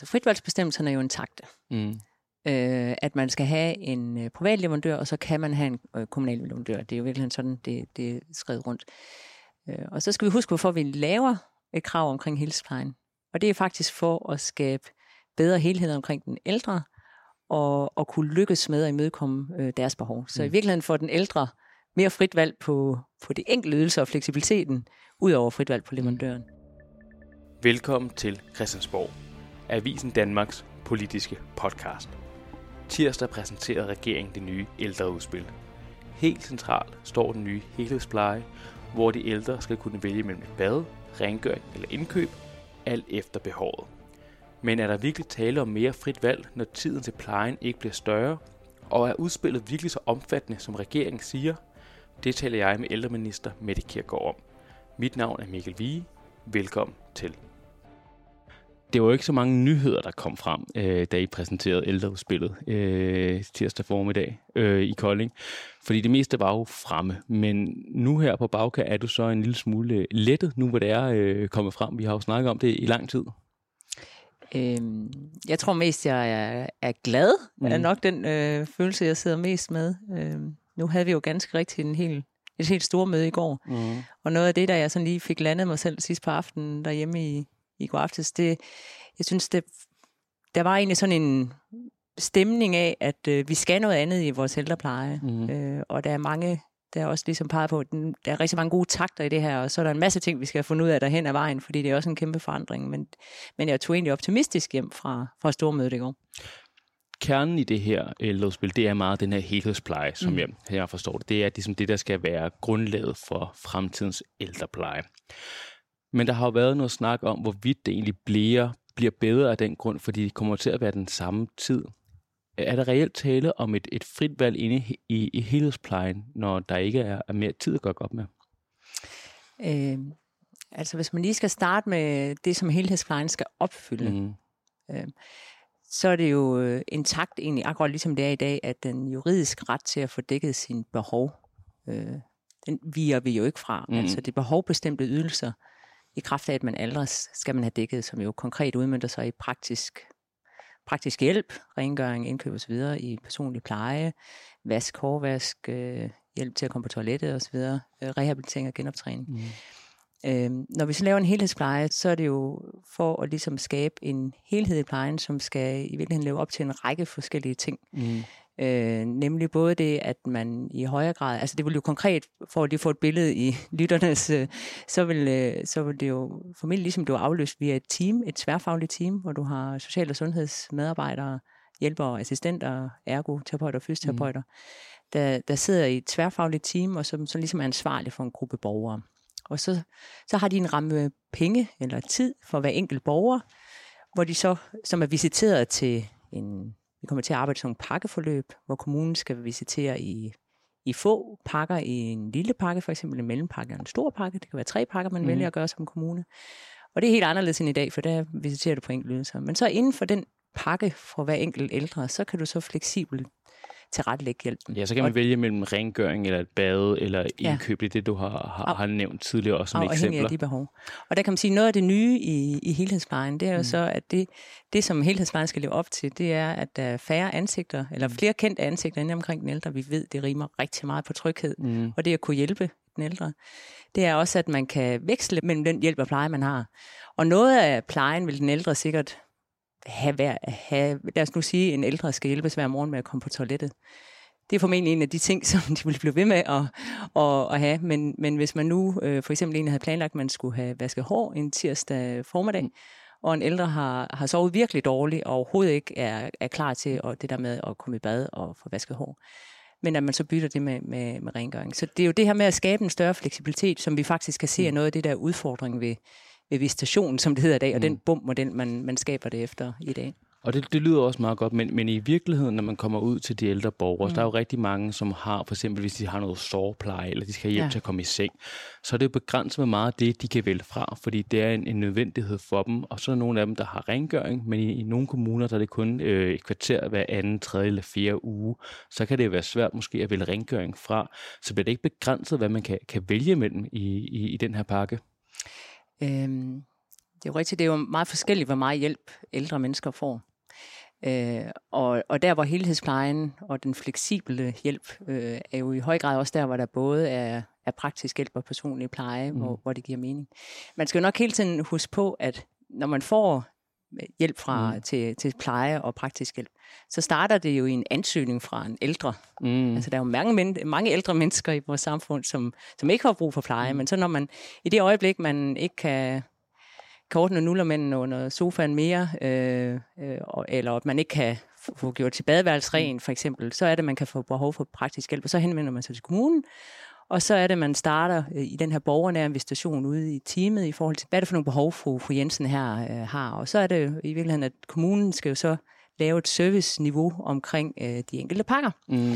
Så fritvalgsbestemmelserne er jo intakte. Mm. Øh, at man skal have en øh, privat leverandør, og så kan man have en øh, kommunal leverandør. Det er jo virkelig sådan, det, det er skrevet rundt. Øh, og så skal vi huske, hvorfor vi laver et krav omkring helhedsplejen. Og det er faktisk for at skabe bedre helhed omkring den ældre, og, og kunne lykkes med at imødekomme øh, deres behov. Så mm. i virkeligheden får den ældre mere frit valg på, på de enkelte ydelser og fleksibiliteten, ud over frit valg på leverandøren. Velkommen til Christiansborg, Avisen Danmarks politiske podcast. Tirsdag præsenterede regeringen det nye ældreudspil. Helt centralt står den nye helhedspleje, hvor de ældre skal kunne vælge mellem et bad, rengøring eller indkøb, alt efter behovet. Men er der virkelig tale om mere frit valg, når tiden til plejen ikke bliver større? Og er udspillet virkelig så omfattende, som regeringen siger? Det taler jeg med ældreminister Mette Kirkegaard om. Mit navn er Mikkel Vige. Velkommen til. Det var ikke så mange nyheder, der kom frem, øh, da I præsenterede ældreudspillet øh, tirsdag formiddag øh, i Kolding. Fordi det meste var jo fremme. Men nu her på bagkant er du så en lille smule lettet, nu hvor det er øh, kommet frem. Vi har jo snakket om det i lang tid. Øhm, jeg tror mest, jeg er, er glad. Mm. er nok den øh, følelse, jeg sidder mest med. Øhm, nu havde vi jo ganske rigtigt en helt, et helt stort møde i går. Mm. Og noget af det, der jeg sådan lige fik landet mig selv sidst på aftenen derhjemme i, i går aftes, det, jeg synes, det, der var egentlig sådan en stemning af, at øh, vi skal noget andet i vores ældrepleje. Mm. Øh, og der er mange der er også ligesom peget på, at der er rigtig mange gode takter i det her, og så er der en masse ting, vi skal have fundet ud af derhen ad vejen, fordi det er også en kæmpe forandring. Men, men jeg tog egentlig optimistisk hjem fra, fra stormødet i går. Kernen i det her ældreudspil, det er meget den her helhedspleje, som mm. jeg, jeg forstår det. Det er ligesom det, der skal være grundlaget for fremtidens ældrepleje. Men der har jo været noget snak om, hvorvidt det egentlig bliver, bliver bedre af den grund, fordi det kommer til at være den samme tid er der reelt tale om et, et frit valg inde i, i, i helhedsplejen, når der ikke er, er mere tid at gå op med? Øh, altså hvis man lige skal starte med det, som helhedsplejen skal opfylde, mm. øh, så er det jo øh, intakt egentlig, akkurat ligesom det er i dag, at den juridiske ret til at få dækket sine behov, øh, den viger vi jo ikke fra. Mm. Altså det behovbestemte ydelser, i kraft af, at man aldres, skal man have dækket, som jo konkret udmyndter sig i praktisk praktisk hjælp, rengøring, indkøb osv. i personlig pleje, vask, hårvask, øh, hjælp til at komme på toilettet osv., øh, rehabilitering og genoptræning. Mm. Øh, når vi så laver en helhedspleje, så er det jo for at ligesom skabe en helhed i plejen, som skal i virkeligheden leve op til en række forskellige ting. Mm. Øh, nemlig både det, at man i højere grad, altså det vil jo konkret, for at de får et billede i lytternes, øh, så, vil, øh, så vil det jo formentlig ligesom du afløst via et team, et tværfagligt team, hvor du har social- og sundhedsmedarbejdere, hjælpere, assistenter, ergoterapeuter, fysioterapeuter, mm. der, der sidder i et tværfagligt team, og som, som ligesom er ansvarlig for en gruppe borgere. Og så, så har de en ramme penge eller tid for hver enkelt borger, hvor de så, som er visiteret til en vi kommer til at arbejde nogle pakkeforløb, hvor kommunen skal visitere i, i få pakker, i en lille pakke, for eksempel en mellempakke og en stor pakke. Det kan være tre pakker, man mm. vælger at gøre som kommune. Og det er helt anderledes end i dag, for der visiterer du på enkelte Men så inden for den pakke for hver enkelt ældre, så kan du så fleksibelt tilrettelægge hjælpen. Ja, så kan man og, vælge mellem rengøring eller et bad eller indkøb, ja. det du har, har, har nævnt tidligere også som eksempler. af de behov. Og der kan man sige, noget af det nye i, i helhedsplejen, det er jo mm. så, at det, det, som helhedsplejen skal leve op til, det er, at der er færre ansigter, eller mm. flere kendte ansigter inde omkring den ældre. Vi ved, det rimer rigtig meget på tryghed, mm. og det at kunne hjælpe den ældre. Det er også, at man kan veksle mellem den hjælp og pleje, man har. Og noget af plejen vil den ældre sikkert have, hver, have, lad os nu sige, en ældre skal hjælpes hver morgen med at komme på toilettet. Det er formentlig en af de ting, som de vil blive ved med at, at, at have. Men, men hvis man nu øh, for eksempel en havde planlagt, at man skulle have vasket hår en tirsdag formiddag, og en ældre har, har sovet virkelig dårligt, og overhovedet ikke er, er klar til at, det der med at komme i bad og få vasket hår, men at man så bytter det med, med, med rengøring. Så det er jo det her med at skabe en større fleksibilitet, som vi faktisk kan se er mm. noget af det der udfordring ved, ved visitation, som det hedder i dag, og mm. den bum-model, man, man skaber det efter i dag. Og det, det lyder også meget godt, men, men i virkeligheden, når man kommer ud til de ældre borgere, mm. der er jo rigtig mange, som har, for eksempel hvis de har noget sårpleje, eller de skal have hjælp ja. til at komme i seng, så er det jo begrænset med meget af det, de kan vælge fra, fordi det er en, en nødvendighed for dem. Og så er der nogle af dem, der har rengøring, men i, i nogle kommuner, der er det kun øh, et kvarter hver anden, tredje eller fjerde uge, så kan det være svært måske at vælge rengøring fra. Så bliver det ikke begrænset, hvad man kan, kan vælge mellem i, i, i den her pakke? Øhm, Det er jo rigtigt, det er jo meget forskelligt, hvor meget hjælp ældre mennesker får. Øh, og, og der, hvor helhedsplejen og den fleksible hjælp øh, er jo i høj grad også der, hvor der både er, er praktisk hjælp og personlig pleje, mm. hvor, hvor det giver mening. Man skal jo nok hele tiden huske på, at når man får hjælp fra mm. til, til pleje og praktisk hjælp, så starter det jo i en ansøgning fra en ældre. Mm. Altså der er jo mange, men, mange ældre mennesker i vores samfund, som, som ikke har brug for pleje, mm. men så når man i det øjeblik, man ikke kan korten og nullermænden under sofaen mere, øh, øh, eller at man ikke kan få gjort til badeværelsesren for eksempel, så er det, man kan få behov for praktisk hjælp, og så henvender man sig til kommunen, og så er det, man starter øh, i den her borgernære visitation ude i teamet i forhold til, hvad er det for nogle behov, fru, fru Jensen her øh, har. Og så er det i virkeligheden, at kommunen skal jo så lave et serviceniveau omkring øh, de enkelte pakker. Mm.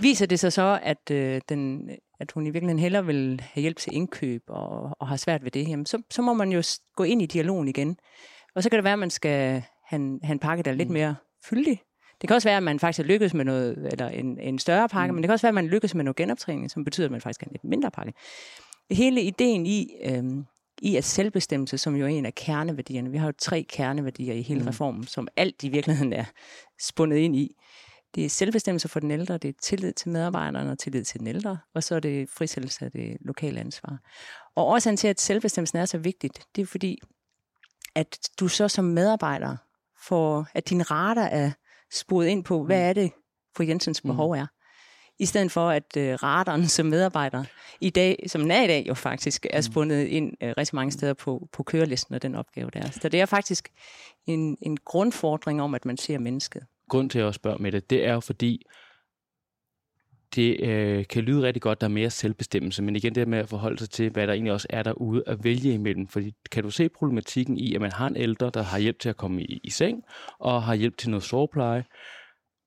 Viser det sig så, at, øh, den, at hun i virkeligheden hellere vil have hjælp til indkøb og, og har svært ved det, jamen, så, så må man jo gå ind i dialogen igen. Og så kan det være, at man skal have en, have en pakke, der er lidt mm. mere fyldig. Det kan også være, at man faktisk lykkes med noget, eller en, en større pakke, mm. men det kan også være, at man lykkes med noget genoptræning, som betyder, at man faktisk har en lidt mindre pakke. Hele ideen i, øhm, i at selvbestemmelse, som jo er en af kerneværdierne, vi har jo tre kerneværdier i hele mm. reformen, som alt i virkeligheden er spundet ind i. Det er selvbestemmelse for den ældre, det er tillid til medarbejderne og tillid til den ældre, og så er det frisættelse af det lokale ansvar. Og årsagen til, at selvbestemmelsen er så vigtigt, det er fordi, at du så som medarbejder får, at din radar er sporet ind på, hvad mm. er det, for Jensens mm. behov er. I stedet for, at øh, radaren som medarbejder i dag, som den er i dag jo faktisk, er mm. spundet ind øh, rigtig mange steder på, på kørelisten og den opgave der. Så det er faktisk en, en grundfordring om, at man ser mennesket. Grund til, at jeg spørger med det, det er jo fordi, det øh, kan lyde rigtig godt, der er mere selvbestemmelse, men igen det med at forholde sig til, hvad der egentlig også er derude at vælge imellem. Fordi kan du se problematikken i, at man har en ældre, der har hjælp til at komme i, i seng, og har hjælp til noget sovepleje,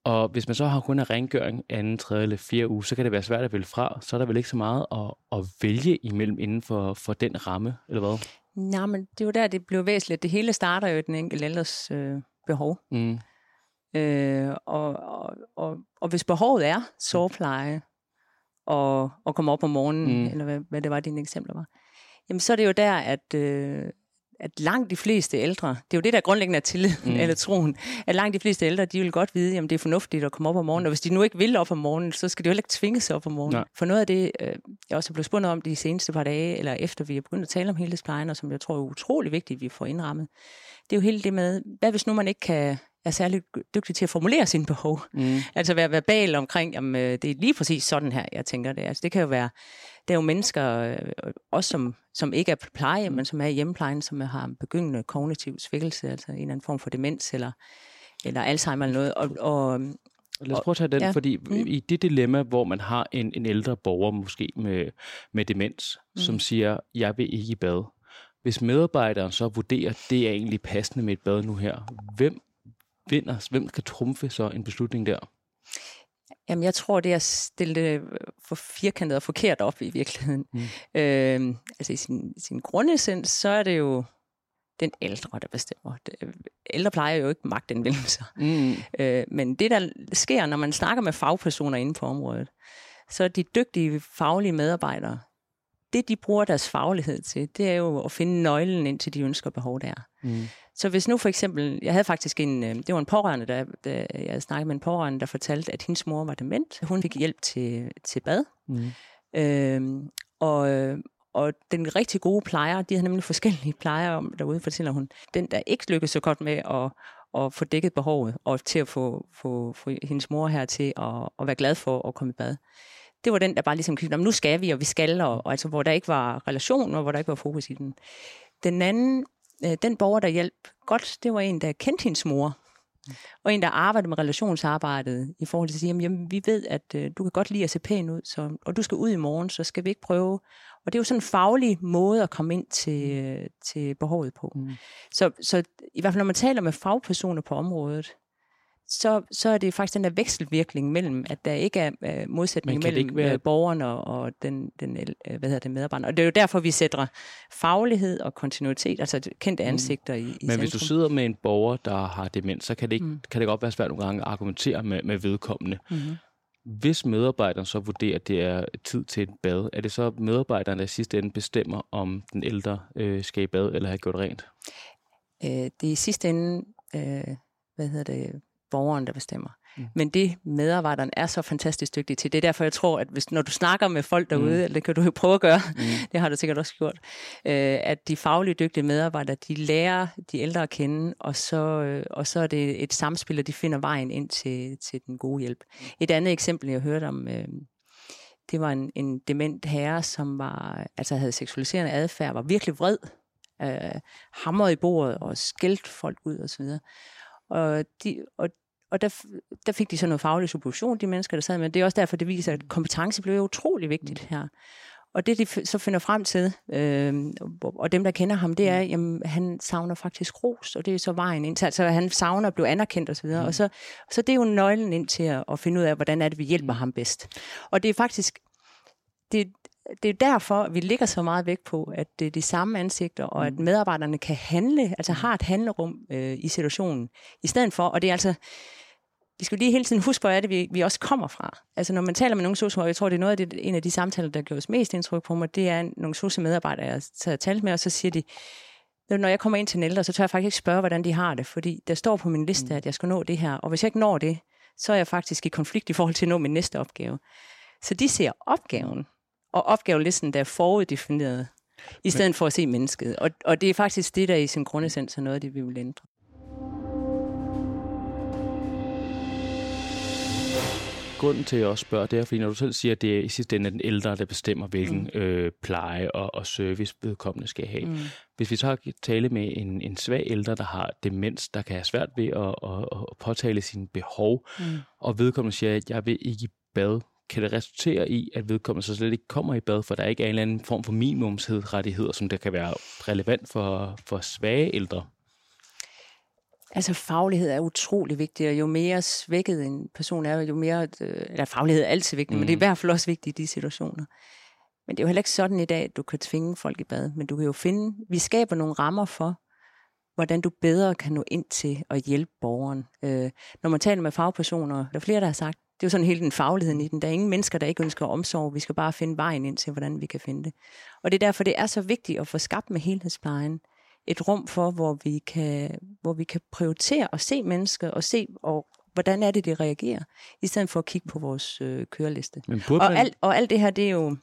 og hvis man så har kun en rengøring anden, tredje eller fjerde uge, så kan det være svært at vælge fra. Så er der vel ikke så meget at, at vælge imellem inden for, for den ramme, eller hvad? Nej, men det er jo der, det blev væsentligt. Det hele starter jo i den enkelte ældres øh, behov. Mm. Øh, og, og, og, og hvis behovet er sovepleje og, og komme op om morgenen, mm. eller hvad, hvad det var, dine eksempler var, jamen så er det jo der, at, øh, at langt de fleste ældre, det er jo det, der grundlæggende er til, mm. eller troen, at langt de fleste ældre, de vil godt vide, at det er fornuftigt at komme op om morgenen, og hvis de nu ikke vil op om morgenen, så skal de jo heller ikke tvinges op om morgenen. Nej. For noget af det, øh, jeg også er blevet spurgt om de seneste par dage, eller efter vi er begyndt at tale om helhedsplejen, og som jeg tror er utrolig vigtigt, at vi får indrammet, det er jo hele det med, hvad hvis nu man ikke kan er særlig dygtig til at formulere sine behov. Mm. Altså være verbal omkring, jamen, øh, det er lige præcis sådan her, jeg tænker det. Altså det kan jo være, der er jo mennesker, øh, også som, som ikke er på pleje, men som er i hjemmeplejen, som har begyndende kognitiv svækkelse, altså en eller anden form for demens, eller, eller Alzheimer eller noget. Og, og, Lad os prøve at tage den, ja. fordi mm. i det dilemma, hvor man har en, en ældre borger, måske med, med demens, mm. som siger, jeg vil ikke i bad. Hvis medarbejderen så vurderer, det er egentlig passende med et bad nu her, hvem vinder? Hvem kan trumfe så en beslutning der? Jamen, jeg tror, det er at stille det for firkantet og forkert op i virkeligheden. Mm. Øh, altså i sin, sin grundessens, så er det jo den ældre, der bestemmer. Ældre plejer jo ikke magtanvendelser. Mm. Øh, men det, der sker, når man snakker med fagpersoner inden for området, så er de dygtige faglige medarbejdere, det de bruger deres faglighed til, det er jo at finde nøglen ind til de ønsker og behov, der er. Mm. Så hvis nu for eksempel, jeg havde faktisk en, øh, det var en pårørende, der, der jeg snakkede med en pårørende, der fortalte, at hendes mor var dement. Hun fik hjælp til, til bad. Mm. Øhm, og, og den rigtig gode plejer, de har nemlig forskellige plejer om derude, fortæller hun. Den, der ikke lykkedes så godt med at, at få dækket behovet, og til at få, få, få hendes mor her til at, at være glad for at komme i bad. Det var den, der bare ligesom kiggede, nu skal vi, og vi skal, og, og altså, hvor der ikke var relation, og hvor der ikke var fokus i den. Den anden øh, den borger, der hjalp godt, det var en, der kendte hendes mor. Og en, der arbejdede med relationsarbejdet i forhold til at sige, jamen, vi ved, at øh, du kan godt lide at se pæn ud, så, og du skal ud i morgen, så skal vi ikke prøve. Og det er jo sådan en faglig måde at komme ind til, øh, til behovet på. Mm. Så, så i hvert fald, når man taler med fagpersoner på området, så, så er det faktisk den der vekselvirkning mellem, at der ikke er uh, modsætning mellem være... Øh, borgeren og, og den, den uh, hvad hedder det, medarbejder. Og det er jo derfor, vi sætter faglighed og kontinuitet, altså kendte mm. ansigter mm. i, i Men centrum. hvis du sidder med en borger, der har demens, så kan det, ikke, mm. kan det godt være svært nogle gange at argumentere med, med vedkommende. Mm-hmm. Hvis medarbejderen så vurderer, at det er tid til et bad, er det så medarbejderen, der i sidste ende bestemmer, om den ældre øh, skal i bad eller have gjort rent? Øh, det er i sidste ende, øh, hvad hedder det, borgeren, der bestemmer. Mm. Men det medarbejderen er så fantastisk dygtig til. Det er derfor, jeg tror, at hvis, når du snakker med folk derude, mm. eller det kan du jo prøve at gøre, mm. det har du sikkert også gjort, øh, at de fagligt dygtige medarbejdere, de lærer de ældre at kende, og så, øh, og så er det et samspil, og de finder vejen ind til, til den gode hjælp. Et andet eksempel, jeg hørte om, øh, det var en, en dement herre, som var, altså havde seksualiserende adfærd, var virkelig vred, øh, hamrede i bordet og skældte folk ud osv. Og, de, og og der, der fik de så noget faglig supervision, de mennesker, der sad med. Det er også derfor, det viser, at kompetence blev utrolig vigtigt her. Og det, de så finder frem til, øh, og dem, der kender ham, det er, at han savner faktisk ros, og det er så vejen ind til, altså han savner at blive anerkendt osv., og, mm. og så, så det er jo nøglen ind til at, at finde ud af, hvordan er det, vi hjælper mm. ham bedst. Og det er faktisk, det, det er derfor, at vi ligger så meget vægt på, at det er de samme ansigter, og at mm. medarbejderne kan handle, altså har et handlerum øh, i situationen, i stedet for, og det er altså, vi skal lige hele tiden huske, hvor er det, vi, vi også kommer fra. Altså når man taler med nogle sosu jeg tror, det er noget af det, en af de samtaler, der gjorde os mest indtryk på mig, det er nogle sosu medarbejdere, jeg har talt med, og så siger de, når jeg kommer ind til en ældre, så tør jeg faktisk ikke spørge, hvordan de har det, fordi der står på min liste, mm. at jeg skal nå det her, og hvis jeg ikke når det, så er jeg faktisk i konflikt i forhold til at nå min næste opgave. Så de ser opgaven, og opgavelisten, der er foruddefineret, i stedet for at se mennesket. Og, og det er faktisk det, der i sin grundessens er noget det, vi vil ændre. grunden til, at jeg også spørger, det er, fordi når du selv siger, at det er i sidste ende den ældre, der bestemmer, hvilken mm. øh, pleje og, og service vedkommende skal have. Mm. Hvis vi så har tale med en, en svag ældre, der har demens, der kan have svært ved at, at, at påtale sine behov, mm. og vedkommende siger, at jeg vil ikke i bad, kan det resultere i, at vedkommende så slet ikke kommer i bad, for der er ikke en eller anden form for minimumsrettigheder, som der kan være relevant for, for svage ældre? Altså faglighed er utrolig vigtig, og jo mere svækket en person er, jo mere, øh, eller faglighed er altid vigtigt, mm. men det er i mm. hvert fald også vigtigt i de situationer. Men det er jo heller ikke sådan i dag, at du kan tvinge folk i bad, men du kan jo finde, vi skaber nogle rammer for, hvordan du bedre kan nå ind til at hjælpe borgeren. Øh, når man taler med fagpersoner, der er flere, der har sagt, det er jo sådan hele den fagligheden i den. Der er ingen mennesker, der ikke ønsker omsorg. Vi skal bare finde vejen ind til, hvordan vi kan finde det. Og det er derfor, det er så vigtigt at få skabt med helhedsplejen et rum for, hvor vi kan, hvor vi kan prioritere og se mennesker og se, og hvordan er det, de reagerer, i stedet for at kigge på vores øh, køreliste. Men og, man... alt, og alt det her, det er jo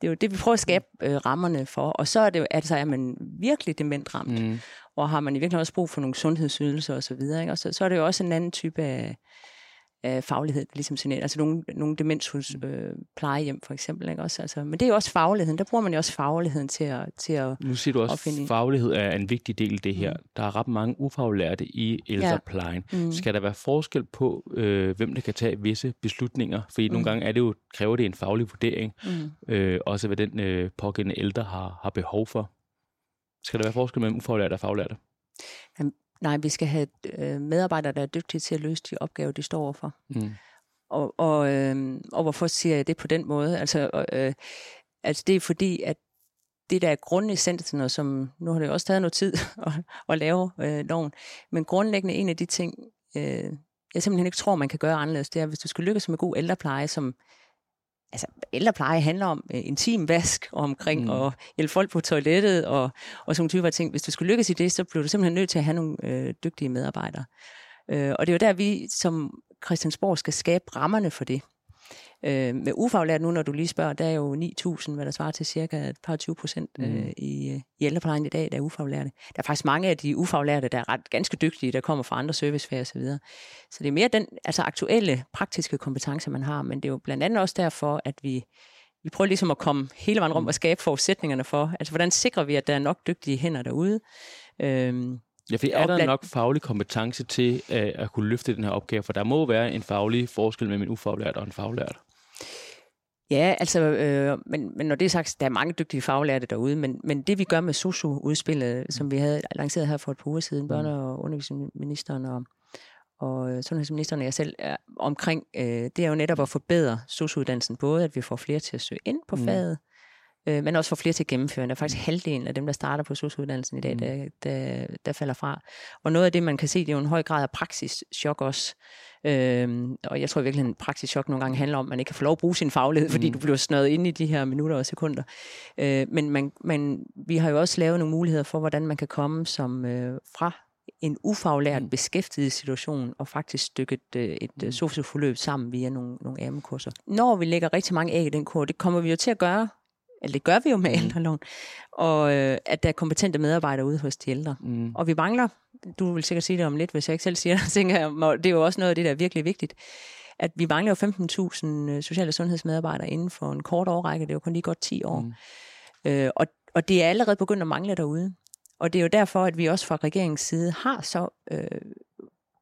det, er jo det vi prøver at skabe øh, rammerne for. Og så er det jo, altså er man virkelig dementramt, mm. og har man i virkeligheden også brug for nogle sundhedsydelser osv., og så, så er det jo også en anden type af, øh, faglighed, ligesom sådan altså nogle, nogle demenshus mm. øh, plejehjem for eksempel, ikke også? Altså, men det er jo også fagligheden, der bruger man jo også fagligheden til at til at Nu siger du også, at faglighed er en vigtig del af det her. Mm. Der er ret mange ufaglærte i ældreplejen. Ja. Mm. Skal der være forskel på, øh, hvem der kan tage visse beslutninger? Fordi mm. nogle gange er det jo, kræver det en faglig vurdering, mm. øh, også hvad den øh, pågældende ældre har, har behov for. Skal der være forskel mellem ufaglærte og faglærte? Jamen, Nej, vi skal have øh, medarbejdere, der er dygtige til at løse de opgaver, de står overfor. Mm. Og, og, øh, og hvorfor siger jeg det på den måde? Altså, øh, altså det er fordi, at det der er grundessensen, og som nu har det også taget noget tid at, at lave øh, loven, men grundlæggende en af de ting, øh, jeg simpelthen ikke tror, man kan gøre anderledes, det er, hvis du skal lykkes med god ældrepleje, som altså ældrepleje handler om øh, intim vask og omkring mm. at hjælpe folk på toilettet og, og sådan typer af ting. Hvis du skulle lykkes i det, så bliver du simpelthen nødt til at have nogle øh, dygtige medarbejdere. Øh, og det er jo der, vi som Christiansborg skal skabe rammerne for det. Øh, med ufaglært nu, når du lige spørger, der er jo 9.000, hvad der svarer til cirka et par 20 procent øh, mm. i, i ældreplejen i dag, der er ufaglærte. Der er faktisk mange af de ufaglærte, der er ret ganske dygtige, der kommer fra andre servicefag osv. Så, så det er mere den altså aktuelle praktiske kompetence, man har, men det er jo blandt andet også derfor, at vi vi prøver ligesom at komme hele vejen rundt og skabe forudsætningerne for, altså hvordan sikrer vi, at der er nok dygtige hænder derude. Øhm, Ja, for er der blandt... nok faglig kompetence til at, at kunne løfte den her opgave? For der må være en faglig forskel mellem en ufaglært og en faglært. Ja, altså, øh, men, men når det er sagt, der er mange dygtige faglærte derude, men, men det vi gør med SOSU-udspillet, som vi havde lanceret her for et par uger siden, børne- og undervisningsministeren og, og sundhedsministeren og jeg selv, er omkring, øh, det er jo netop at forbedre SOSU-uddannelsen, både at vi får flere til at søge ind på mm. Øh, men også få flere til at gennemføre. Der er faktisk halvdelen af dem, der starter på sosuddannelsen i dag, mm. der, der, der falder fra. Og noget af det, man kan se, det er jo en høj grad af praksischok også. Øhm, og jeg tror virkelig, at praksischok nogle gange handler om, at man ikke kan få lov at bruge sin faglighed, mm. fordi du bliver snøret ind i de her minutter og sekunder. Øh, men man, man, vi har jo også lavet nogle muligheder for, hvordan man kan komme som øh, fra en ufaglært mm. beskæftiget situation og faktisk stykket øh, et øh, mm. socioforløb sammen via nogle, nogle AM-kurser. Når vi lægger rigtig mange æg i den kur, det kommer vi jo til at gøre, eller det gør vi jo med mm. ældreloven, og øh, at der er kompetente medarbejdere ude hos de ældre. Mm. Og vi mangler, du vil sikkert sige det om lidt, hvis jeg ikke selv siger det, tænker jeg, det er jo også noget af det, der er virkelig vigtigt, at vi mangler jo 15.000 øh, sociale sundhedsmedarbejdere inden for en kort årrække, det er jo kun lige godt 10 år. Mm. Øh, og, og det er allerede begyndt at mangle derude. Og det er jo derfor, at vi også fra regeringens side har så øh,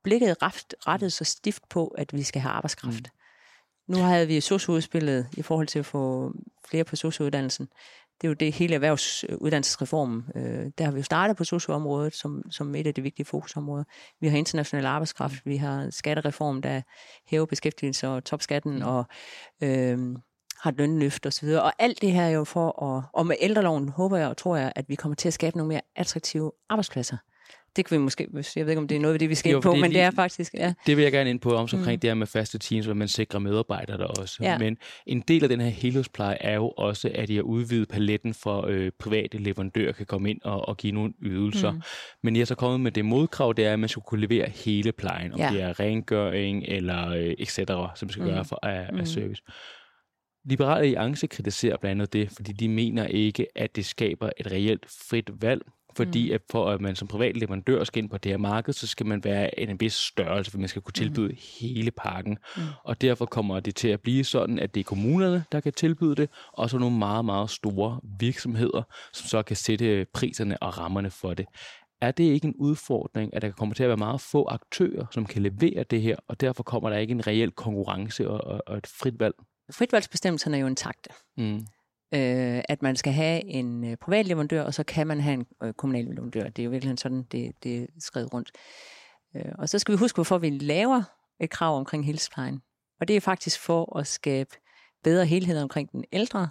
blikket ret, rettet så stift på, at vi skal have arbejdskraft. Mm. Nu havde vi SOSU-udspillet i forhold til at få flere på SOSU-uddannelsen. Det er jo det hele erhvervsuddannelsesreformen. Øh, der har vi jo startet på SOSU-området som, som et af de vigtige fokusområder. Vi har international arbejdskraft, vi har skattereform, der hæver beskæftigelse og topskatten, mm. og øh, har lønløft og så videre. Og alt det her er jo for at, og med ældreloven håber jeg og tror jeg, at vi kommer til at skabe nogle mere attraktive arbejdspladser. Det kan vi måske, jeg ved ikke, om det er noget af det, vi skal jo, ind på, men det er faktisk, ja. Det vil jeg gerne ind på, om omkring mm. det her med faste teams, hvor man sikrer medarbejdere der også. Ja. Men en del af den her helhedspleje er jo også, at I har udvidet paletten for øh, private leverandører kan komme ind og, og give nogle ydelser. Mm. Men I har så kommet med det modkrav, det er, at man skal kunne levere hele plejen, om ja. det er rengøring eller øh, etc., som man skal mm. gøre for af, mm. af service. Liberale Alliance kritiserer blandt andet det, fordi de mener ikke, at det skaber et reelt frit valg, fordi mm. at for at man som privat leverandør skal ind på det her marked, så skal man være en, vis størrelse, for man skal kunne mm. tilbyde mm. hele pakken. Mm. Og derfor kommer det til at blive sådan, at det er kommunerne, der kan tilbyde det, og så nogle meget, meget store virksomheder, som så kan sætte priserne og rammerne for det. Er det ikke en udfordring, at der kommer til at være meget få aktører, som kan levere det her, og derfor kommer der ikke en reel konkurrence og, og, og et frit valg? Fritvalgsbestemmelserne er jo intakte. Mm. Øh, at man skal have en øh, privat leverandør, og så kan man have en øh, kommunal leverandør. Det er jo virkelig sådan, det, det er skrevet rundt. Øh, og så skal vi huske, hvorfor vi laver et krav omkring helsedeplejen. Og det er faktisk for at skabe bedre helhed omkring den ældre,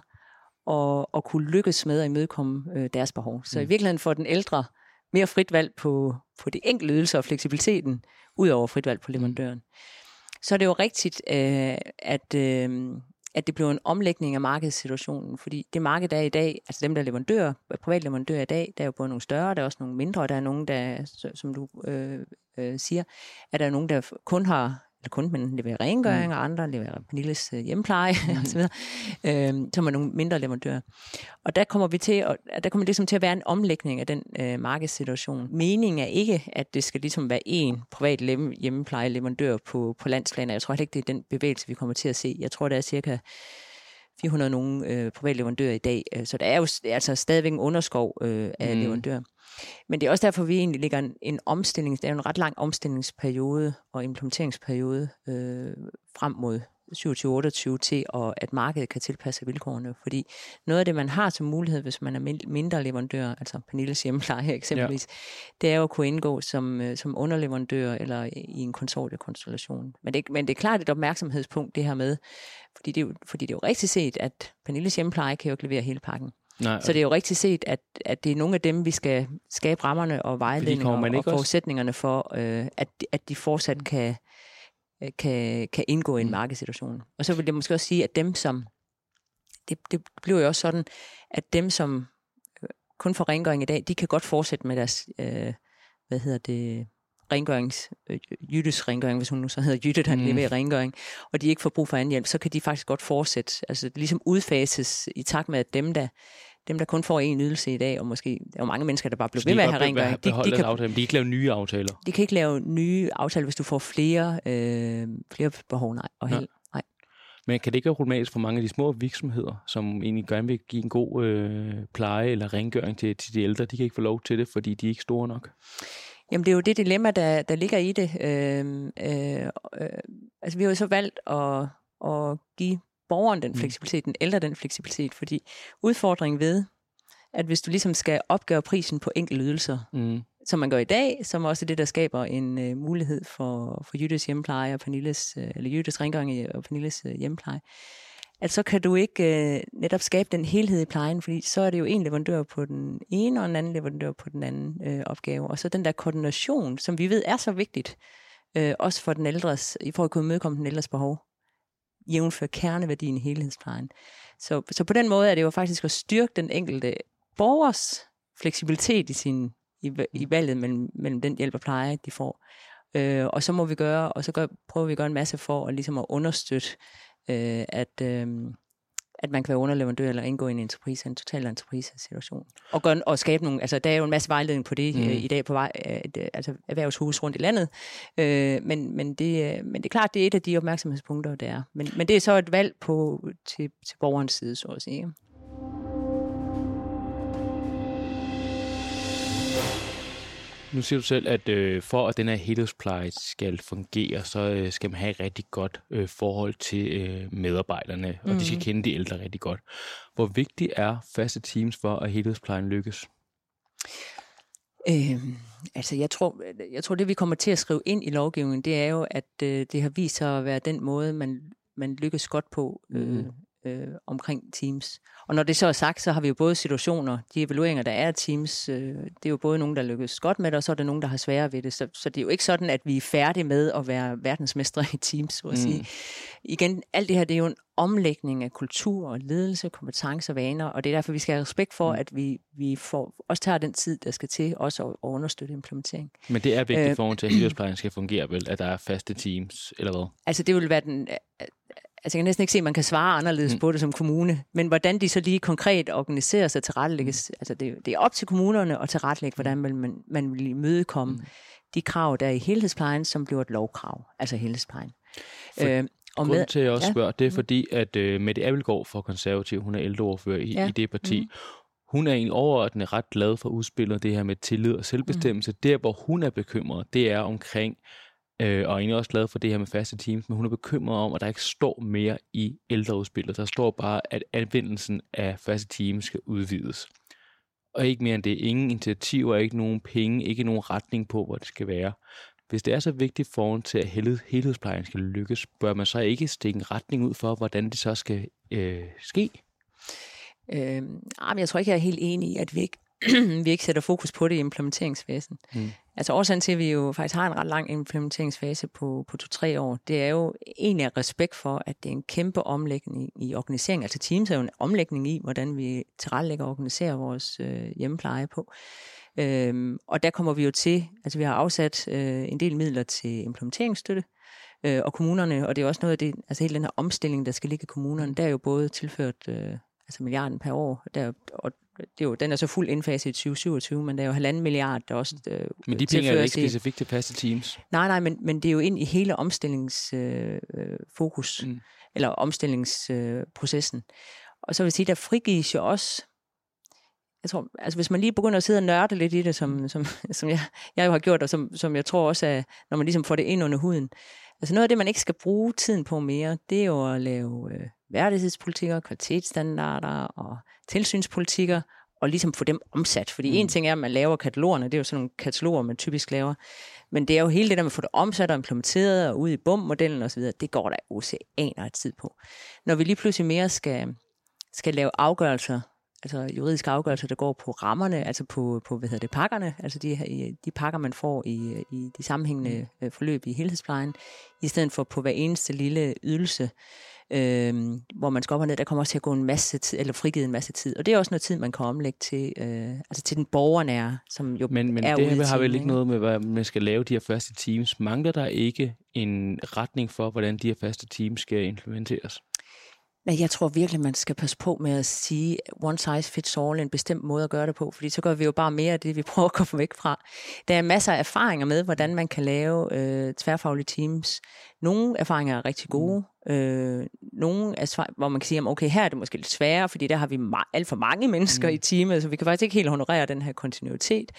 og, og kunne lykkes med at imødekomme øh, deres behov. Så mm. i virkeligheden får den ældre mere frit valg på, på de enkelte ydelser og fleksibiliteten, ud over frit valg på leverandøren. Mm så er det jo rigtigt, øh, at, øh, at det bliver en omlægning af markedssituationen, fordi det marked, der er i dag, altså dem, der er leverandører, private leverandører i dag, der er jo både nogle større, der er også nogle mindre, og der er nogen, der, som du øh, øh, siger, at der er nogen, der kun har eller kun, men leverer rengøring, mm. og andre leverer Pernilles øh, hjemmepleje mm. osv., øh, som er nogle mindre leverandører. Og der kommer vi til at, der kommer det ligesom til at være en omlægning af den øh, markedssituation. Meningen er ikke, at det skal ligesom være en privat hjemmepleje leverandør på, på landsplaner. Jeg tror heller ikke, det er den bevægelse, vi kommer til at se. Jeg tror, der er cirka 400 nogle øh, private leverandører i dag, øh, så der er jo altså stadigvæk en underskov øh, af mm. leverandører. Men det er også derfor, vi egentlig ligger en, en omstilling, det er en ret lang omstillingsperiode og implementeringsperiode øh, frem mod 27-28 til, og at markedet kan tilpasse vilkårene. Fordi noget af det, man har som mulighed, hvis man er mindre leverandør, altså Pernilles hjemmepleje eksempelvis, ja. det er jo at kunne indgå som, øh, som underleverandør eller i en konsortiekonstellation. Men det, men det er klart et opmærksomhedspunkt, det her med, fordi det er jo, fordi det er jo rigtigt set, at Pernilles hjemmepleje kan jo ikke levere hele pakken. Nej, så det er jo rigtigt set, at, at det er nogle af dem, vi skal skabe rammerne og vejledninger og forudsætningerne for, øh, at, at de fortsat kan, øh, kan, kan indgå i en mm. markedssituation. Og så vil det måske også sige, at dem som, det, det bliver jo også sådan, at dem som øh, kun får rengøring i dag, de kan godt fortsætte med deres, øh, hvad hedder det, rengørings, øh, Jyttes rengøring, hvis hun nu så hedder Jytte, der mm. leverer rengøring, og de ikke får brug for anden hjælp, så kan de faktisk godt fortsætte. Altså det ligesom udfases i takt med, at dem, der dem, der kun får en ydelse i dag, og måske der er mange mennesker, der bare bliver ved med at have rengøring. De, de, kan, aftale, de kan ikke lave nye aftaler. De kan ikke lave nye aftaler, hvis du får flere, øh, flere behov nej, og held. Nej. Men kan det ikke være problematisk for mange af de små virksomheder, som egentlig gerne vil give en god øh, pleje eller rengøring til, til de ældre? De kan ikke få lov til det, fordi de er ikke store nok. Jamen det er jo det dilemma, der, der ligger i det. Øh, øh, øh, altså vi har jo så valgt at, at give borgeren den mm. fleksibilitet, den ældre den fleksibilitet, fordi udfordringen ved, at hvis du ligesom skal opgøre prisen på enkelte ydelser, mm. som man gør i dag, som også er det, der skaber en uh, mulighed for, for Jyttes hjemmepleje og Pernilles, uh, eller Jyttes rengøring og Pernilles uh, hjemmepleje, at så kan du ikke øh, netop skabe den helhed i plejen, fordi så er det jo en leverandør på den ene, og en anden leverandør på den anden øh, opgave. Og så den der koordination, som vi ved er så vigtigt, øh, også for den ældres, i forhold til at kunne mødekomme den ældres behov, jævnfør kerneværdien i helhedsplejen. Så, så på den måde er det jo faktisk at styrke den enkelte borgers fleksibilitet i, sin, i, i valget mellem, mellem den hjælp og pleje, de får. Øh, og så må vi gøre, og så gør, prøver vi at gøre en masse for at, ligesom at understøtte, øh, at, øh, at man kan være underleverandør eller indgå i en entreprise, en total entreprise-situation. Og, gøre, og skabe nogle, altså der er jo en masse vejledning på det mm. øh, i dag på vej, øh, altså erhvervshus rundt i landet, øh, men, men, det, øh, men det er klart, det er et af de opmærksomhedspunkter, der er. Men, men det er så et valg på, til, til borgerens side, så at sige. Nu siger du selv, at øh, for at den her helhedspleje skal fungere, så øh, skal man have et rigtig godt øh, forhold til øh, medarbejderne, og mm. de skal mhm. kende de ældre rigtig godt. Hvor vigtigt er faste teams for, at helhedsplejen lykkes? Øh, altså jeg tror, jeg tror, det vi kommer til at skrive ind i lovgivningen, det er jo, at øh, det har vist sig at være den måde, man, man lykkes godt på øh, mm øh, omkring Teams. Og når det så er sagt, så har vi jo både situationer, de evalueringer, der er af Teams, øh, det er jo både nogen, der lykkes godt med det, og så er der nogen, der har sværere ved det. Så, så det er jo ikke sådan, at vi er færdige med at være verdensmestre i Teams, så at mm. sige. Igen, alt det her, det er jo en omlægning af kultur og ledelse, kompetencer og vaner, og det er derfor, vi skal have respekt for, mm. at vi, vi får, også tager den tid, der skal til, også at, at understøtte implementering. Men det er vigtigt øh, for, at helhedsplejen skal fungere, vel, at der er faste teams, eller hvad? Altså det vil være den altså jeg kan næsten ikke se, at man kan svare anderledes mm. på det som kommune, men hvordan de så lige konkret organiserer sig til rettelægges, mm. altså det, det er op til kommunerne at tilrettelægge, hvordan man, man vil imødekomme mm. de krav, der er i helhedsplejen, som bliver et lovkrav, altså helhedsplejen. For, øh, og grunden med, til, at jeg også ja. spørger, det er mm. fordi, at uh, Mette Abelgaard fra Konservativ, hun er ældreordfører i, ja. i det parti, mm. hun er egentlig overordnet ret glad for udspillet, det her med tillid og selvbestemmelse. Mm. Der, hvor hun er bekymret, det er omkring øh, og er egentlig også glad for det her med faste teams, men hun er bekymret om, at der ikke står mere i ældreudspillet. Der står bare, at anvendelsen af faste teams skal udvides. Og ikke mere end det. Ingen initiativer, ikke nogen penge, ikke nogen retning på, hvor det skal være. Hvis det er så vigtigt foran til, at helhedsplejen skal lykkes, bør man så ikke stikke en retning ud for, hvordan det så skal øh, ske? Øh, jeg tror ikke, jeg er helt enig i, at vi ikke vi ikke sætter fokus på det i implementeringsfasen. Mm. Altså årsagen til, at vi jo faktisk har en ret lang implementeringsfase på, på to-tre år, det er jo egentlig af respekt for, at det er en kæmpe omlægning i organisering. Altså Teams er jo en omlægning i, hvordan vi tilrettelægger og organiserer vores øh, hjemmepleje på. Øhm, og der kommer vi jo til, altså vi har afsat øh, en del midler til implementeringsstøtte, øh, og kommunerne, og det er også noget af det, altså hele den her omstilling, der skal ligge i kommunerne, der er jo både tilført øh, altså milliarden per år, der, og det er jo, den er så fuld indfase i 2027, men der er jo halvanden milliard, der også øh, Men de penge er ikke specifikt til faste teams? Nej, nej, men, men det er jo ind i hele omstillingsfokus, øh, mm. eller omstillingsprocessen. Øh, og så vil jeg sige, der frigives jo også jeg tror, altså hvis man lige begynder at sidde og nørde lidt i det, som, som, som jeg, jeg jo har gjort, og som, som jeg tror også er, når man ligesom får det ind under huden. Altså noget af det, man ikke skal bruge tiden på mere, det er jo at lave øh, værdighedspolitikker, kvalitetsstandarder og tilsynspolitikker, og ligesom få dem omsat. Fordi mm. en ting er, at man laver katalogerne, det er jo sådan nogle kataloger, man typisk laver, men det er jo hele det der med at få det omsat og implementeret og ud i BUM-modellen osv., det går der oceaner af tid på. Når vi lige pludselig mere skal, skal lave afgørelser, altså juridiske afgørelser, der går på rammerne, altså på, på hvad hedder det, pakkerne, altså de, de pakker, man får i, i de sammenhængende mm. øh, forløb i helhedsplejen, i stedet for på hver eneste lille ydelse, øh, hvor man skal op og ned, der kommer også til at gå en masse tid, eller frigivet en masse tid. Og det er også noget tid, man kan omlægge til, øh, altså til den borgernære, som jo men, men er det her har vel ikke noget med, hvad man skal lave de her faste teams. Mangler der ikke en retning for, hvordan de her faste teams skal implementeres? Nej, jeg tror virkelig, man skal passe på med at sige one size fits all, en bestemt måde at gøre det på, fordi så gør vi jo bare mere af det, vi prøver at komme væk fra. Der er masser af erfaringer med, hvordan man kan lave øh, tværfaglige teams. Nogle erfaringer er rigtig gode, øh, nogle er, hvor man kan sige, okay, her er det måske lidt sværere, fordi der har vi alt for mange mennesker mm. i teamet, så vi kan faktisk ikke helt honorere den her kontinuitet.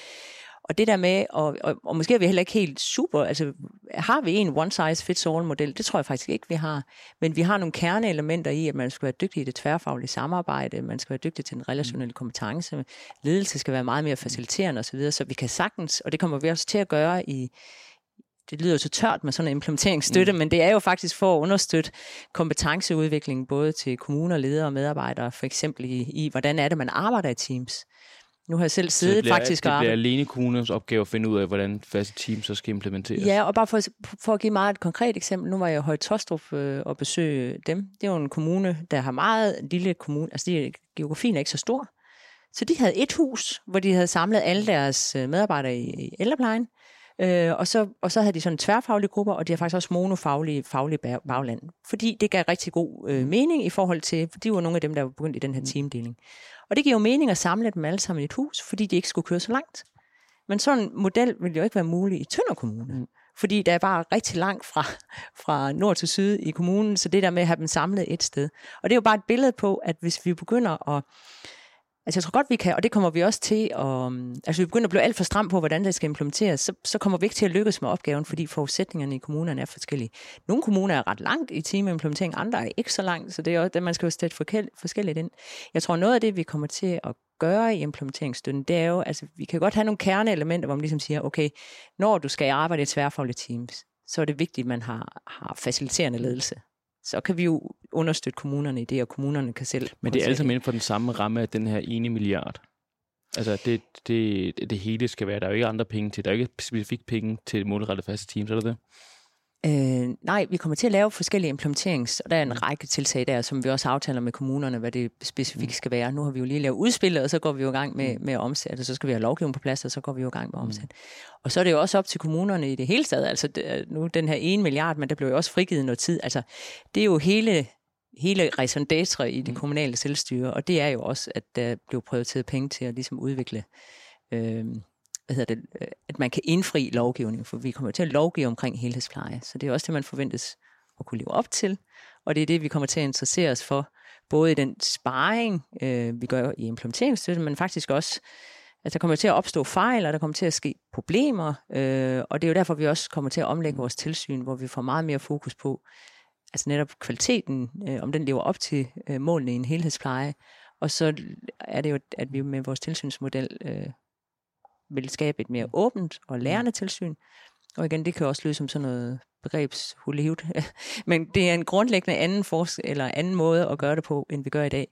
Og det der med, og, og, og måske er vi heller ikke helt super, altså har vi en one size fits all model? Det tror jeg faktisk ikke, vi har. Men vi har nogle kerneelementer i, at man skal være dygtig i det tværfaglige samarbejde, man skal være dygtig til den relationelle kompetence, ledelse skal være meget mere faciliterende osv., så vi kan sagtens, og det kommer vi også til at gøre i, det lyder jo så tørt med sådan en implementeringsstøtte, mm. men det er jo faktisk for at understøtte kompetenceudvikling både til kommuner, ledere og medarbejdere, for eksempel i, i hvordan er det, man arbejder i teams. Nu har jeg selv siddet det bliver, faktisk det og bliver alene kommunens opgave at finde ud af, hvordan faste teams så skal implementeres. Ja, og bare for, for at give meget et konkret eksempel. Nu var jeg i Høje Tostrup øh, og besøge dem. Det er jo en kommune, der har meget lille kommune. Altså, de, geografien er ikke så stor. Så de havde et hus, hvor de havde samlet alle deres øh, medarbejdere i, i ældreplejen. Øh, og, så, og så havde de sådan tværfaglige grupper, og de har faktisk også monofaglige faglige bagland. Fordi det gav rigtig god øh, mening i forhold til, for de var nogle af dem, der var begyndt i den her teamdeling. Og det giver jo mening at samle dem alle sammen i et hus, fordi de ikke skulle køre så langt. Men sådan en model ville jo ikke være mulig i Tønder Kommune. Mm. Fordi der er bare rigtig langt fra, fra nord til syd i kommunen, så det der med at have dem samlet et sted. Og det er jo bare et billede på, at hvis vi begynder at Altså jeg tror godt, vi kan, og det kommer vi også til, at, um, altså vi begynder at blive alt for stram på, hvordan det skal implementeres, så, så kommer vi ikke til at lykkes med opgaven, fordi forudsætningerne i kommunerne er forskellige. Nogle kommuner er ret langt i timeimplementering, andre er ikke så langt, så det er også, man skal jo sætte forskelligt ind. Jeg tror, noget af det, vi kommer til at gøre i implementeringsstøtten, det er jo, altså vi kan godt have nogle kerneelementer, hvor man ligesom siger, okay, når du skal arbejde i tværfaglige teams, så er det vigtigt, at man har, har faciliterende ledelse så kan vi jo understøtte kommunerne i det, og kommunerne kan selv... Men det er altså inden for den samme ramme af den her ene milliard. Altså, det, det, det hele skal være. Der er jo ikke andre penge til. Der er ikke specifikt penge til målrettet faste teams, er det det? Øh, nej, vi kommer til at lave forskellige implementerings, og der er en række tiltag der, som vi også aftaler med kommunerne, hvad det specifikt skal være. Nu har vi jo lige lavet udspillet, og så går vi jo i gang med, mm. med at omsætte, og så skal vi have lovgivning på plads, og så går vi jo i gang med at omsætte. Mm. Og så er det jo også op til kommunerne i det hele taget, altså nu den her 1 milliard, men der blev jo også frigivet noget tid. Altså, det er jo hele hele raison d'etre i det mm. kommunale selvstyre, og det er jo også, at der blev prioriteret penge til at ligesom udvikle øh, hvad hedder det, øh, at man kan indfri lovgivningen, for vi kommer til at lovgive omkring helhedspleje. Så det er også det, man forventes at kunne leve op til, og det er det, vi kommer til at interessere os for, både i den sparring, øh, vi gør i implementeringsstøtten, men faktisk også, at der kommer til at opstå fejl, og der kommer til at ske problemer, øh, og det er jo derfor, vi også kommer til at omlægge vores tilsyn, hvor vi får meget mere fokus på, altså netop kvaliteten, øh, om den lever op til øh, målene i en helhedspleje, og så er det jo, at vi med vores tilsynsmodel øh, vil skabe et mere åbent og lærende tilsyn. Og igen, det kan også lyde som sådan noget begrebshullehivet. Men det er en grundlæggende anden, fors- eller anden måde at gøre det på, end vi gør i dag.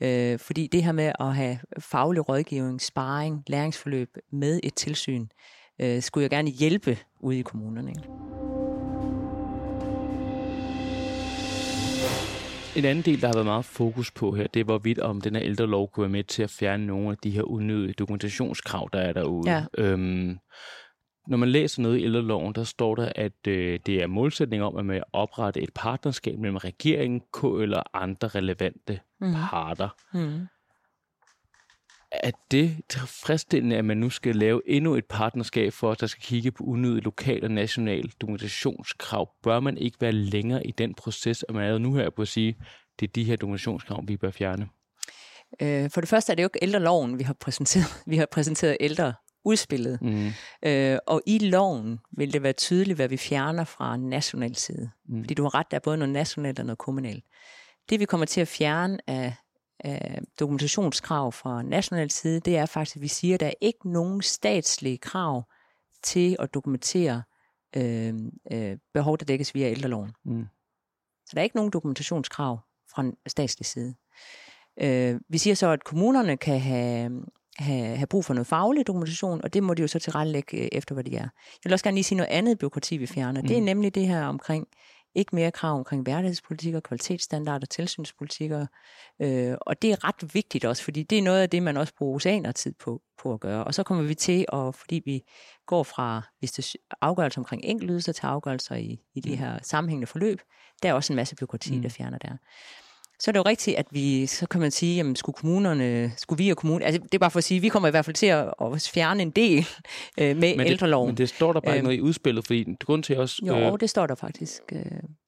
Øh, fordi det her med at have faglig rådgivning, sparring, læringsforløb med et tilsyn, øh, skulle jeg gerne hjælpe ude i kommunerne. Ikke? En anden del, der har været meget fokus på her, det er hvorvidt om den her ældre lov kunne være med til at fjerne nogle af de her unødige dokumentationskrav, der er derude. Ja. Øhm, når man læser noget i ældreloven, der står der, at øh, det er målsætning om at man oprette et partnerskab mellem regeringen, KL og andre relevante mm. parter. Mm er det tilfredsstillende, at man nu skal lave endnu et partnerskab for, at der skal kigge på unødig lokal og national dokumentationskrav? Bør man ikke være længere i den proces, at man er nu her på at sige, det er de her dokumentationskrav, vi bør fjerne? Øh, for det første er det jo ikke ældreloven, vi har præsenteret. Vi har præsenteret ældre udspillet. Mm. Øh, og i loven vil det være tydeligt, hvad vi fjerner fra national side. Mm. Fordi du har ret, der er både noget nationalt og noget kommunalt. Det vi kommer til at fjerne af øh, dokumentationskrav fra national side, det er faktisk, at vi siger, at der er ikke nogen statslige krav til at dokumentere øh, øh, behov, der dækkes via ældreloven. Mm. Så der er ikke nogen dokumentationskrav fra statslig side. Øh, vi siger så, at kommunerne kan have, have, have brug for noget faglig dokumentation, og det må de jo så tilrettelægge øh, efter, hvad de er. Jeg vil også gerne lige sige noget andet byråkrati, vi fjerner. Mm. Det er mm. nemlig det her omkring ikke mere krav omkring værdighedspolitikker, kvalitetsstandarder, tilsynspolitikker. Øh, og det er ret vigtigt også, fordi det er noget af det, man også bruger oceaner tid på, på at gøre. Og så kommer vi til, at, fordi vi går fra hvis det afgørelser omkring enkeltydelser til afgørelser i, i de mm. her sammenhængende forløb, der er også en masse byråkrati, mm. der fjerner der så er det jo rigtigt, at vi, så kan man sige, jamen skulle kommunerne, skulle vi og kommunen, altså det er bare for at sige, vi kommer i hvert fald til at, at fjerne en del øh, med men det, ældreloven. Men det står der bare ikke noget i udspillet, fordi grund til også... Jo, øh, det står der faktisk. Øh,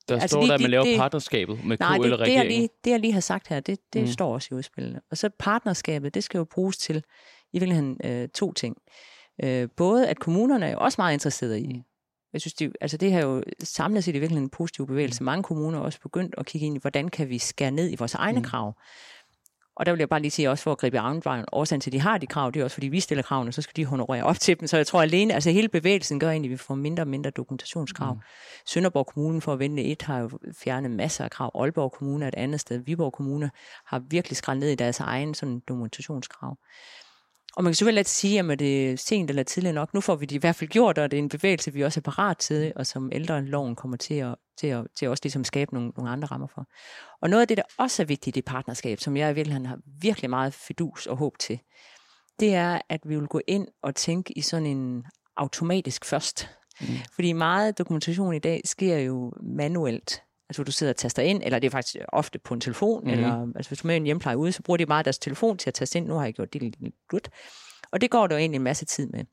der altså står lige, der, at man laver det, partnerskabet med nej, KL og regeringen. Det, lige, det jeg lige har sagt her, det, det mm. står også i udspillet. Og så partnerskabet, det skal jo bruges til i virkeligheden øh, to ting. Øh, både at kommunerne er jo også meget interesserede i, jeg synes, det, altså det har jo samlet set i virkeligheden en positiv bevægelse. Mm. Mange kommuner har også begyndt at kigge ind i, hvordan kan vi skære ned i vores egne mm. krav. Og der vil jeg bare lige sige også for at gribe armvejen, årsagen til, at de har de krav, det er også fordi, vi stiller kravene, så skal de honorere op til dem. Så jeg tror alene, altså hele bevægelsen gør egentlig, at vi får mindre og mindre dokumentationskrav. Mm. Sønderborg Kommune for at vende et har jo fjernet masser af krav. Aalborg Kommune er et andet sted. Viborg Kommune har virkelig skrænt ned i deres egen sådan dokumentationskrav. Og man kan selvfølgelig sige, at det er sent eller tidligt nok. Nu får vi det i hvert fald gjort, og det er en bevægelse, vi også er parat til, og som ældre loven kommer til at, til at, til at også ligesom skabe nogle, nogle andre rammer for. Og noget af det, der også er vigtigt i det partnerskab, som jeg i virkeligheden har virkelig meget fidus og håb til, det er, at vi vil gå ind og tænke i sådan en automatisk først. Mm. Fordi meget dokumentation i dag sker jo manuelt. Altså du sidder og taster ind, eller det er faktisk ofte på en telefon, mm. eller altså, hvis du er med en hjempleje ude, så bruger de meget deres telefon til at taste ind. Nu har jeg gjort det lidt Og det går der jo egentlig en masse tid med.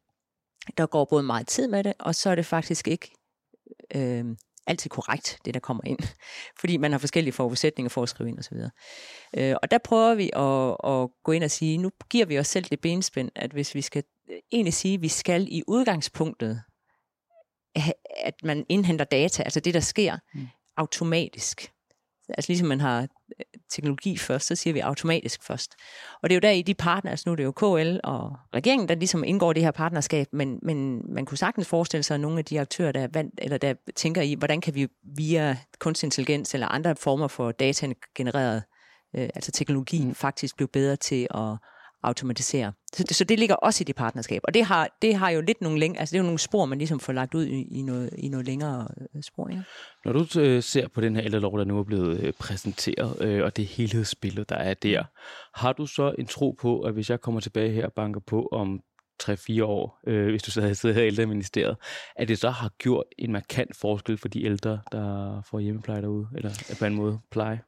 Der går både meget tid med det, og så er det faktisk ikke øh, altid korrekt, det der kommer ind. Fordi man har forskellige forudsætninger for at skrive ind osv. Øh, og der prøver vi at, at gå ind og sige, nu giver vi os selv det benspænd, at hvis vi skal øh, egentlig sige, at vi skal i udgangspunktet, at man indhenter data, altså det der sker, mm automatisk. Altså ligesom man har øh, teknologi først, så siger vi automatisk først. Og det er jo der i de partners, altså nu er det jo KL og regeringen, der ligesom indgår det her partnerskab, men, men man kunne sagtens forestille sig, at nogle af de aktører, der, vand, eller der tænker i, hvordan kan vi via kunstig intelligens eller andre former for data genereret, øh, altså teknologien, mm. faktisk blive bedre til at automatisere. Så det, så det ligger også i det partnerskab. Og det har, det har jo lidt nogle længe, altså det er jo nogle spor, man ligesom får lagt ud i, i, noget, i noget længere øh, spor. Ja. Når du øh, ser på den her ældrelov, der nu er blevet øh, præsenteret, øh, og det helhedsbillede, der er der, har du så en tro på, at hvis jeg kommer tilbage her og banker på om 3-4 år, øh, hvis du så havde siddet her i ældreministeriet, at det så har gjort en markant forskel for de ældre, der får hjemmepleje derude, eller på en måde pleje?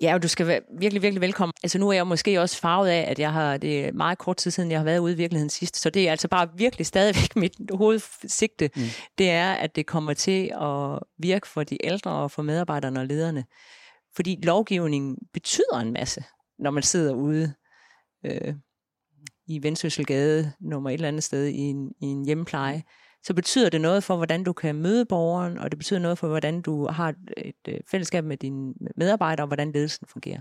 Ja, og du skal være virkelig, virkelig velkommen. Altså nu er jeg måske også farvet af, at jeg har, det er meget kort tid siden, jeg har været ude i virkeligheden sidst, så det er altså bare virkelig stadigvæk mit hovedsigte. Mm. Det er, at det kommer til at virke for de ældre og for medarbejderne og lederne. Fordi lovgivningen betyder en masse, når man sidder ude øh, i Vendsøselgade nummer et eller andet sted i en, i en hjemmepleje så betyder det noget for, hvordan du kan møde borgeren, og det betyder noget for, hvordan du har et, et øh, fællesskab med dine medarbejdere, og hvordan ledelsen fungerer.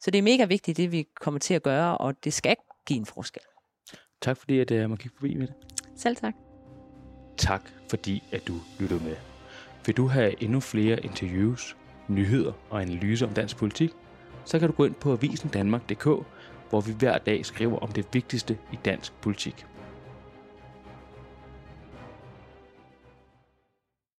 Så det er mega vigtigt, det vi kommer til at gøre, og det skal give en forskel. Tak fordi, at jeg må kigge forbi med det. Selv tak. Tak fordi, at du lyttede med. Vil du have endnu flere interviews, nyheder og analyser om dansk politik, så kan du gå ind på avisendanmark.dk, hvor vi hver dag skriver om det vigtigste i dansk politik.